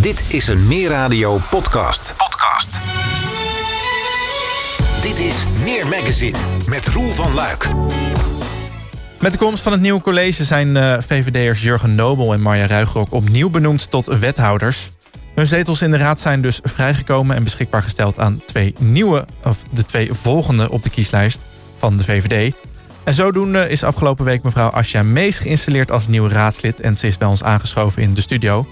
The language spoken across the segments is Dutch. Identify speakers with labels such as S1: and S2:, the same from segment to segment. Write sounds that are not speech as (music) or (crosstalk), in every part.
S1: Dit is een Meer Radio podcast. Podcast. Dit is Meer Magazine met Roel van Luik.
S2: Met de komst van het nieuwe college zijn uh, VVD'ers Jurgen Nobel en Marja Ruigrok opnieuw benoemd tot wethouders. Hun zetels in de raad zijn dus vrijgekomen en beschikbaar gesteld aan twee nieuwe, of de twee volgende op de kieslijst van de VVD. En zodoende is afgelopen week mevrouw Asja Mees geïnstalleerd als nieuwe raadslid en ze is bij ons aangeschoven in de studio.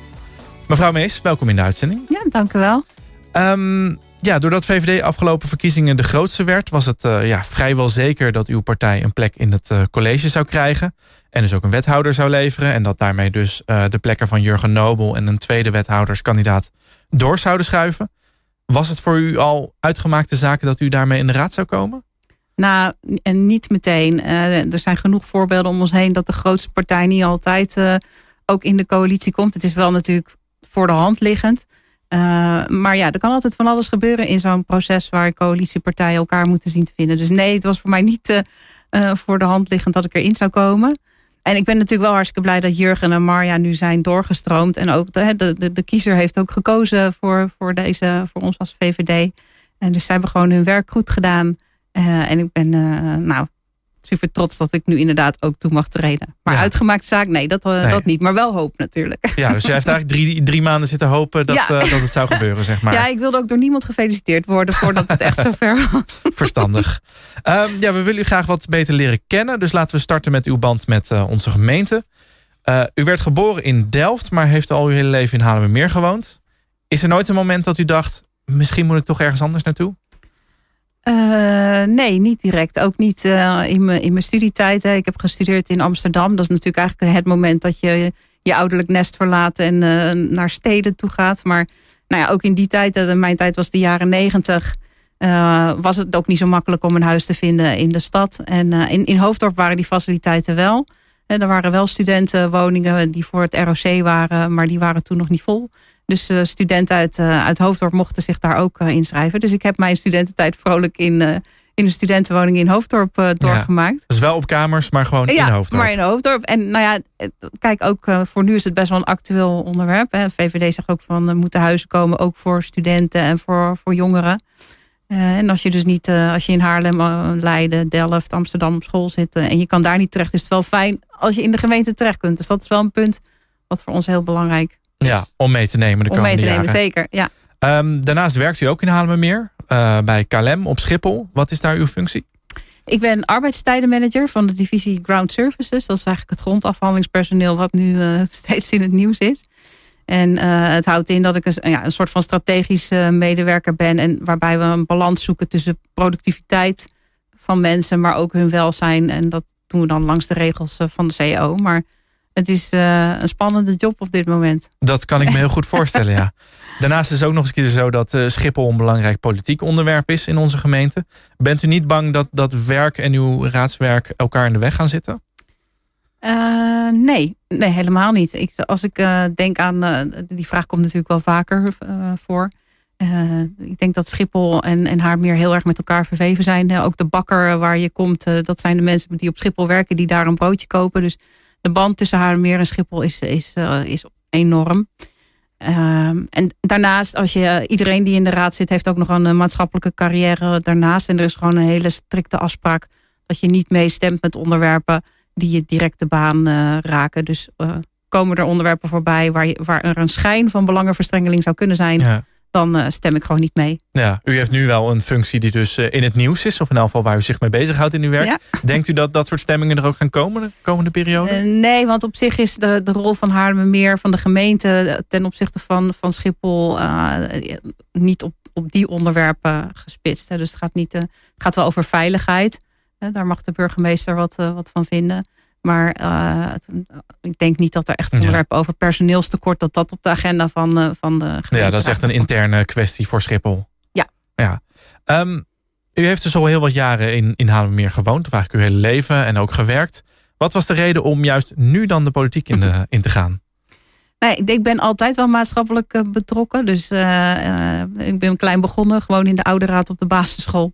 S2: Mevrouw Mees, welkom in de uitzending.
S3: Ja, dank u wel.
S2: Um, ja, doordat VVD afgelopen verkiezingen de grootste werd, was het uh, ja, vrijwel zeker dat uw partij een plek in het uh, college zou krijgen. En dus ook een wethouder zou leveren. En dat daarmee dus uh, de plekken van Jurgen Nobel en een tweede wethouderskandidaat door zouden schuiven. Was het voor u al uitgemaakte zaken dat u daarmee in de raad zou komen?
S3: Nou, en niet meteen. er zijn genoeg voorbeelden om ons heen dat de grootste partij niet altijd ook in de coalitie komt. Het is wel natuurlijk voor de hand liggend. Uh, maar ja, er kan altijd van alles gebeuren in zo'n proces waar coalitiepartijen elkaar moeten zien te vinden. Dus nee, het was voor mij niet uh, uh, voor de hand liggend dat ik erin zou komen. En ik ben natuurlijk wel hartstikke blij dat Jurgen en Marja nu zijn doorgestroomd. En ook de, de, de kiezer heeft ook gekozen voor, voor, deze, voor ons als VVD. En dus zij hebben gewoon hun werk goed gedaan. en ik ben nou, super trots dat ik nu inderdaad ook toe mag treden. Maar ja. uitgemaakte zaak, nee dat, uh, nee. dat niet. Maar wel hoop natuurlijk.
S2: Ja, dus jij heeft eigenlijk drie, drie maanden zitten hopen dat, ja. uh, dat het zou gebeuren, zeg maar.
S3: Ja, ik wilde ook door niemand gefeliciteerd worden voordat het echt zover was. (laughs)
S2: Verstandig. Um, ja, we willen u graag wat beter leren kennen. Dus laten we starten met uw band met uh, onze gemeente. u werd geboren in Delft, maar heeft al uw hele leven in Haarlemmermeer gewoond. Is er nooit een moment dat u dacht, misschien moet ik toch ergens anders naartoe?
S3: Uh, nee, niet direct. Ook niet uh, in mijn in mijn studietijd. Hè. Ik heb gestudeerd in Amsterdam. Dat is natuurlijk eigenlijk het moment dat je je ouderlijk nest verlaat en uh, naar steden toe gaat. Maar nou ja, ook in die tijd, mijn tijd was de jaren negentig, was het ook niet zo makkelijk om een huis te vinden in de stad. En in, in Hoofddorp waren die faciliteiten wel. En er waren wel studentenwoningen die voor het ROC waren, maar die waren toen nog niet vol. Dus uh, studenten uit, uh, uit Hoofddorp mochten zich daar ook uh, inschrijven. Dus ik heb mijn studententijd vrolijk in, in een studentenwoning in Hoofddorp doorgemaakt.
S2: Ja, dus wel op kamers, maar gewoon
S3: ja,
S2: in Hoofddorp.
S3: maar in Hoofddorp. En nou ja, kijk, ook voor nu is het best wel een actueel onderwerp. Hè. VVD zegt ook van er moeten huizen komen, ook voor studenten en voor, voor jongeren. en als je dus niet, als je in Haarlem, Leiden, Delft, Amsterdam op school zit en je kan daar niet terecht, is het wel fijn als je in de gemeente terecht kunt. Dus dat is wel een punt wat voor ons heel belangrijk
S2: ja, om mee te nemen de
S3: om mee te
S2: jaren.
S3: nemen, zeker. Ja.
S2: Um, daarnaast werkt u ook in Haarlemmermeer uh, bij KLM op Schiphol. Wat is daar uw functie?
S3: Ik ben arbeidstijdenmanager van de divisie Ground Services. Dat is eigenlijk het grondafhandelingspersoneel wat nu uh, (laughs) steeds in het nieuws is. En uh, het houdt in dat ik een, ja, een soort van strategisch medewerker ben. En waarbij we een balans zoeken tussen productiviteit van mensen, maar ook hun welzijn. En dat doen we dan langs de regels van de CEO. Maar het is uh, een spannende job op dit moment.
S2: Dat kan ik me heel goed (laughs) voorstellen, ja. Daarnaast is het ook nog eens keer zo dat uh, Schiphol een belangrijk politiek onderwerp is in onze gemeente. Bent u niet bang dat dat werk en uw raadswerk elkaar in de weg gaan zitten?
S3: Uh, nee, nee, helemaal niet. Ik, als ik denk aan, die vraag komt natuurlijk wel vaker voor. ik denk dat Schiphol en, en Haarmeer heel erg met elkaar verweven zijn. ook de bakker waar je komt, dat zijn de mensen die op Schiphol werken, die daar een broodje kopen. Dus de band tussen Haarlemmeer en Schiphol is, is, uh, is enorm. Um, en daarnaast, als je iedereen die in de raad zit, heeft ook nog een maatschappelijke carrière daarnaast. En er is gewoon een hele strikte afspraak dat je niet meestemt met onderwerpen die je direct de baan raken. Dus komen er onderwerpen voorbij waar, waar er een schijn van belangenverstrengeling zou kunnen zijn. Ja dan uh, stem ik gewoon niet mee.
S2: Ja, u heeft nu wel een functie die dus uh, in het nieuws is, of in elk geval waar u zich mee bezighoudt in uw werk. Ja. Denkt u dat dat soort stemmingen er ook gaan komen de komende periode?
S3: Uh, nee, want op zich is de, de rol van Haarlemmermeer, van de gemeente ten opzichte van, van Schiphol niet op, op die onderwerpen gespitst. Hè. Dus het gaat, niet, het gaat wel over veiligheid. Daar mag de burgemeester wat, wat van vinden. Maar uh, ik denk niet dat er echt onderwerpen ja. over personeelstekort, dat dat op de agenda van, uh, van de gemeente
S2: Ja, dat is echt een interne kwestie voor Schiphol.
S3: Ja.
S2: ja. Um, u heeft dus al heel wat jaren in, in Haarlemmermeer gewoond, of eigenlijk uw hele leven en ook gewerkt. Wat was de reden om juist nu dan de politiek in, de, in te gaan?
S3: Nee, ik ben altijd wel maatschappelijk betrokken. Dus uh, ik ben klein begonnen, gewoon in de oude raad op de basisschool.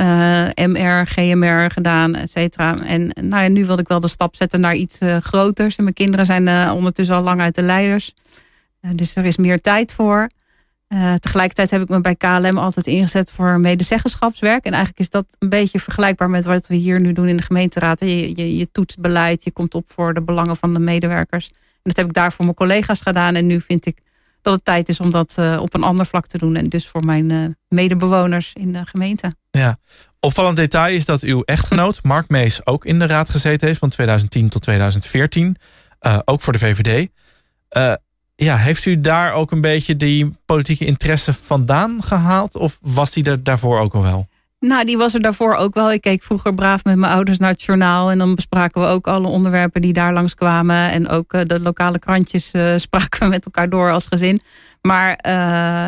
S3: Uh, MR, GMR gedaan, et cetera. En nou nu wilde ik wel de stap zetten naar iets uh, groters. En mijn kinderen zijn uh, ondertussen al lang uit de leiders. dus er is meer tijd voor. tegelijkertijd heb ik me bij KLM altijd ingezet voor medezeggenschapswerk. En eigenlijk is dat een beetje vergelijkbaar met wat we hier nu doen in de gemeenteraad. Je, je, je beleid, je komt op voor de belangen van de medewerkers. En dat heb ik daar voor mijn collega's gedaan. En nu vind ik dat het tijd is om dat op een ander vlak te doen. En dus voor mijn medebewoners in de gemeente.
S2: Ja, Opvallend detail is dat uw echtgenoot Mark Mees ook in de raad gezeten heeft van 2010 tot 2014. Uh, eh, ook voor de VVD. Eh, ja, heeft u daar ook een beetje die politieke interesse vandaan gehaald? Of was die er daarvoor ook al wel?
S3: Nou, die was er daarvoor ook wel. Ik keek vroeger braaf met mijn ouders naar het journaal. En dan bespraken we ook alle onderwerpen die daar langskwamen. En ook eh, de lokale krantjes (laughs) spraken we met elkaar door als gezin. Maar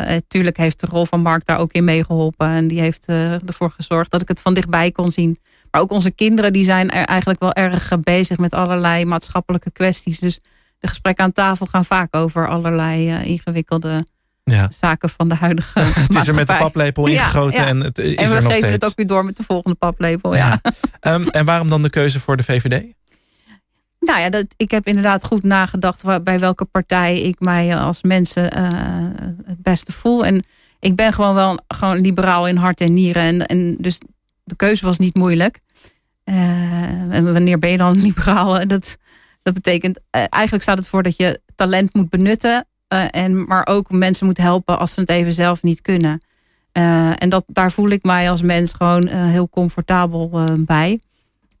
S3: natuurlijk eh, heeft de rol van Mark daar ook in meegeholpen. En die heeft uh, ervoor gezorgd dat ik het van dichtbij kon zien. Maar ook onze kinderen die zijn er eigenlijk wel erg bezig met allerlei maatschappelijke kwesties. Dus de gesprekken aan tafel gaan vaak over allerlei uh, ingewikkelde ja. zaken van de huidige (laughs) Het
S2: is er met de paplepel ingegoten en het is
S3: en
S2: er nog steeds.
S3: En we geven het ook weer door met de volgende paplepel. Ja.
S2: Um, (laughs) en waarom dan de keuze voor de VVD?
S3: Nou ja, dat, ik heb inderdaad goed nagedacht bij welke partij ik mij als mensen uh, het beste voel. En ik ben gewoon wel gewoon liberaal in hart en nieren. En, en dus de keuze was niet moeilijk. Uh, en wanneer ben je dan (laughs) liberaal? Dat, dat betekent, uh, eigenlijk staat het voor dat je talent moet benutten. En, maar ook mensen moet helpen als ze het even zelf niet kunnen. en dat, daar voel ik mij als mens gewoon heel comfortabel bij.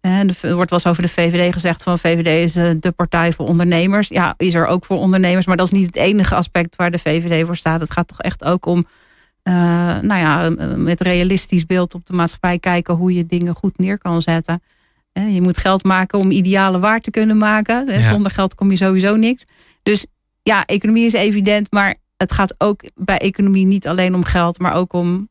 S3: Er wordt wel eens over de VVD gezegd van VVD is eh, de partij voor ondernemers. Ja, is er ook voor ondernemers, maar dat is niet het enige aspect waar de VVD voor staat. Het gaat toch echt ook om, nou ja, met realistisch beeld op de maatschappij kijken hoe je dingen goed neer kan zetten. Je moet geld maken om idealen waar te kunnen maken. Zonder geld kom je sowieso niks. Dus ja, economie is evident, maar het gaat ook bij economie niet alleen om geld, maar ook om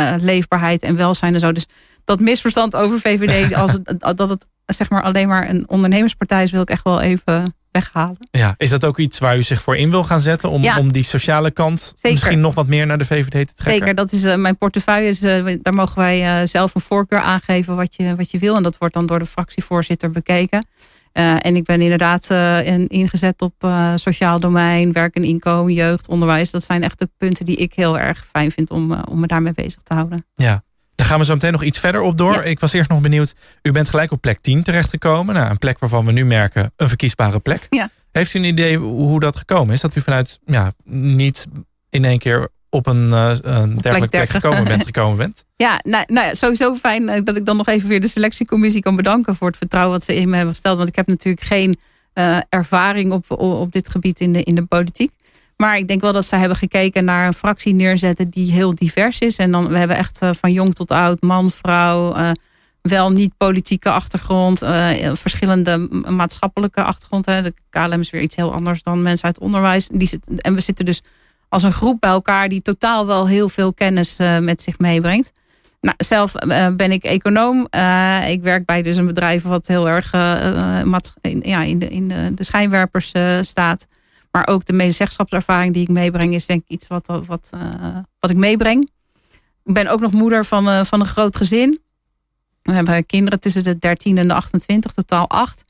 S3: uh, leefbaarheid en welzijn en zo. Dus dat misverstand over VVD, (laughs) als het, dat het zeg maar alleen maar een ondernemerspartij is, wil ik echt wel even weghalen.
S2: Ja, is dat ook iets waar u zich voor in wil gaan zetten? Om, om die sociale kant misschien nog wat meer naar de VVD te trekken?
S3: Zeker, dat is uh, mijn portefeuille. Is, uh, daar mogen wij zelf een voorkeur aangeven wat je, wat je wil. En dat wordt dan door de fractievoorzitter bekeken. En ik ben inderdaad in, ingezet op sociaal domein, werk en inkomen, jeugd, onderwijs. Dat zijn echt de punten die ik heel erg fijn vind om, om me daarmee bezig te houden.
S2: Ja, daar gaan we zo meteen nog iets verder op door. Ik was eerst nog benieuwd. U bent gelijk op plek 10 terechtgekomen. Nou, een plek waarvan we nu merken een verkiesbare plek.
S3: Ja.
S2: Heeft u een idee hoe dat gekomen is? Dat u vanuit ja, niet in één keer op een, uh, een dergelijke plek gekomen bent, (laughs) gekomen bent?
S3: Ja, nou, nou ja, sowieso fijn eh, dat ik dan nog even weer de selectiecommissie kan bedanken voor het vertrouwen wat ze in me hebben gesteld. Want ik heb natuurlijk geen uh, ervaring op, op dit gebied in de, in de politiek. Maar ik denk wel dat zij hebben gekeken naar een fractie neerzetten die heel divers is. En dan we hebben echt uh, van jong tot oud, man, vrouw, uh, wel niet politieke achtergrond, uh, verschillende maatschappelijke achtergrond. Hè. De KLM is weer iets heel anders dan mensen uit onderwijs. Die zit, en we zitten dus als een groep bij elkaar die totaal wel heel veel kennis met zich meebrengt. Nou, zelf ben ik econoom. ik werk bij dus een bedrijf wat heel erg in, ja, in, de, in de, de schijnwerpers staat. Maar ook de medezeggenschapservaring die ik meebreng is denk ik iets wat, wat, wat ik meebreng. Ik ben ook nog moeder van, van een groot gezin. We hebben kinderen tussen de 13 en de 28, totaal acht.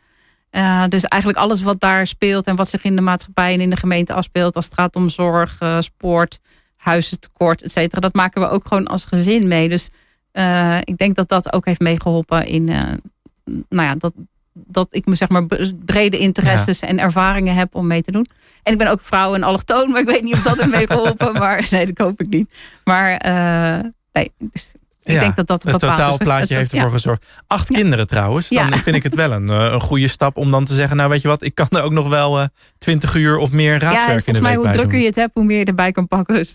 S3: Uh, dus eigenlijk alles wat daar speelt en wat zich in de maatschappij en in de gemeente afspeelt. Als het gaat om zorg, sport, huizentekort, et cetera. Dat maken we ook gewoon als gezin mee. Dus ik denk dat dat ook heeft meegeholpen in nou ja, dat, dat ik me zeg maar brede interesses en ervaringen heb om mee te doen. En ik ben ook vrouw en allochtoon, maar ik weet niet of dat ermee geholpen. (laughs) maar nee, dat hoop ik niet. Maar uh, nee, dus ik denk dat dat een
S2: Het totaalplaatje (laughs) heeft ervoor gezorgd. Acht kinderen trouwens. Dan vind ik het wel een, eh, een goede stap om dan te zeggen... nou weet je wat, ik kan er ook nog wel uh, eh, 20 uur of meer raadswerk in de week
S3: volgens mij hoe drukker je het hebt, hoe meer je erbij kan pakken. Dus,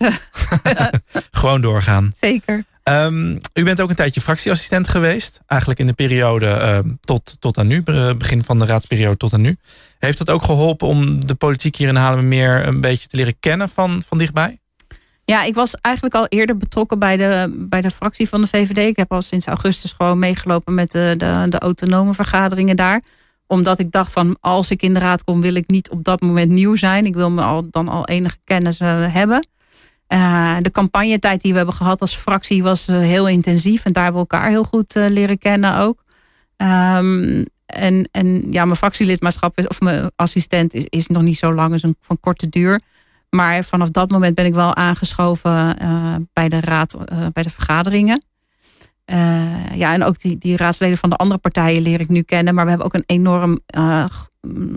S3: (laughs)
S2: Gewoon doorgaan.
S3: Zeker.
S2: Um, u bent ook een tijdje fractieassistent geweest. Eigenlijk in de periode uh, tot, tot aan nu, begin van de raadsperiode tot aan nu. Heeft dat ook geholpen om de politiek hier in Haarlem meer een beetje te leren kennen van, van dichtbij?
S3: Ja, ik was eigenlijk al eerder betrokken bij de, bij de fractie van de VVD. Ik heb al sinds augustus gewoon meegelopen met de, de, de autonome vergaderingen daar. Omdat ik dacht van als ik in de raad kom wil ik niet op dat moment nieuw zijn. Ik wil me al, dan al enige kennis uh, hebben. Uh, de campagnetijd die we hebben gehad als fractie was uh, heel intensief. En daar hebben we elkaar heel goed leren kennen ook. Um, en, en ja, mijn fractielidmaatschap of mijn assistent is, is nog niet zo lang, is een, van korte duur. Maar vanaf dat moment ben ik wel aangeschoven bij de raad, bij de vergaderingen. ja, en ook die, die raadsleden van de andere partijen leer ik nu kennen. Maar we hebben ook een enorm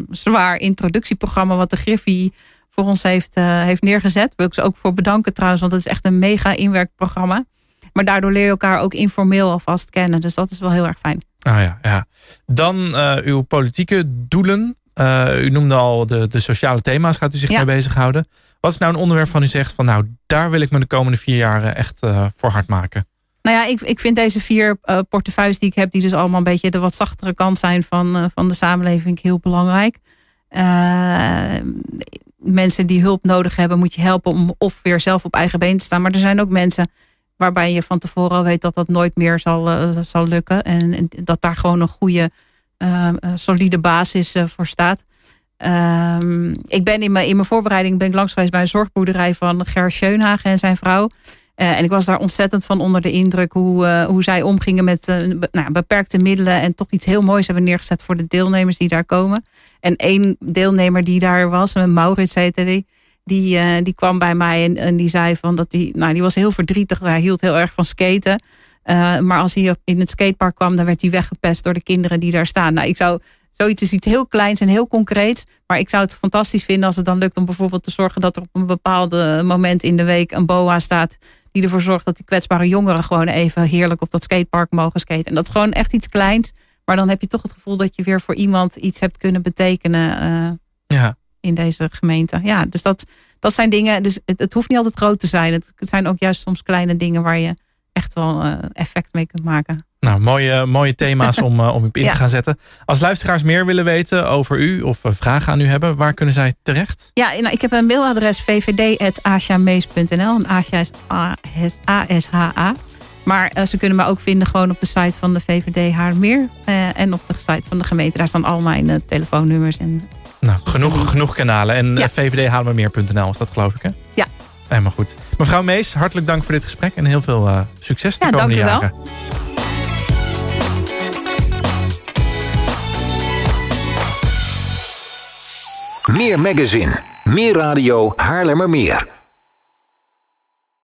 S3: zwaar introductieprogramma wat de Griffie voor ons heeft, heeft neergezet. Wil ik ze ook voor bedanken trouwens, want het is echt een mega inwerkprogramma. Maar daardoor leer je elkaar ook informeel alvast kennen. Dus dat is wel heel erg fijn.
S2: Ah ja, ja. Dan uw politieke doelen. Uh, u noemde al de, de sociale thema's, gaat u zich ja. mee bezighouden. Wat is nou een onderwerp van u zegt van nou, daar wil ik me de komende vier jaar echt uh, voor hard maken?
S3: Nou ja, ik, ik vind deze vier uh, portefeuilles die ik heb, die dus allemaal een beetje de wat zachtere kant zijn van, van de samenleving, heel belangrijk. mensen die hulp nodig hebben, moet je helpen om of weer zelf op eigen been te staan. Maar er zijn ook mensen waarbij je van tevoren al weet dat dat nooit meer zal, zal lukken. En, en, dat daar gewoon een goede, solide basis uh, voor staat. Ehm, ik ben in mijn, in mijn voorbereiding ben ik langs geweest bij een zorgboerderij van Ger Scheunhagen en zijn vrouw. en ik was daar ontzettend van onder de indruk hoe, hoe zij omgingen met nou, beperkte middelen. En toch iets heel moois hebben neergezet voor de deelnemers die daar komen. En één deelnemer die daar was, Maurits heette die die, die kwam bij mij en, en die zei van dat die, nou, die was heel verdrietig. Hij hield heel erg van skaten. Uh, maar als hij in het skatepark kwam, dan werd hij weggepest door de kinderen die daar staan. Nou, ik zou, zoiets is iets heel kleins en heel concreets. Maar ik zou het fantastisch vinden als het dan lukt om bijvoorbeeld te zorgen dat er op een bepaalde moment in de week een BOA staat. Die ervoor zorgt dat die kwetsbare jongeren gewoon even heerlijk op dat skatepark mogen skaten. En dat is gewoon echt iets kleins. Maar dan heb je toch het gevoel dat je weer voor iemand iets hebt kunnen betekenen. Uh, ja in deze gemeente. Ja, dus dat, dat zijn dingen. Dus het, het hoeft niet altijd groot te zijn. Het, zijn ook juist soms kleine dingen waar je echt wel uh, effect mee kunt maken.
S2: Nou, mooie, mooie thema's om, uh, om op in (laughs) te gaan zetten. Als luisteraars meer willen weten over u of uh, vragen aan u hebben, waar kunnen zij terecht?
S3: Ja, nou, ik heb een mailadres vvd.asjamees.nl. En Asja is A-S-H-A. Maar uh, ze kunnen me ook vinden gewoon op de site van de VVD Haarmeer. Uh, en op de site van de gemeente. Daar staan al mijn uh, telefoonnummers en
S2: nou, genoeg, genoeg kanalen. En ja. vvdhalememeer.nl is dat geloof ik hè?
S3: Ja.
S2: Helemaal goed. Mevrouw Mees, hartelijk dank voor dit gesprek. En heel veel uh, succes de ja, komende dank jaren.
S1: Wel. Meer magazine, meer radio, Haarlemmermeer.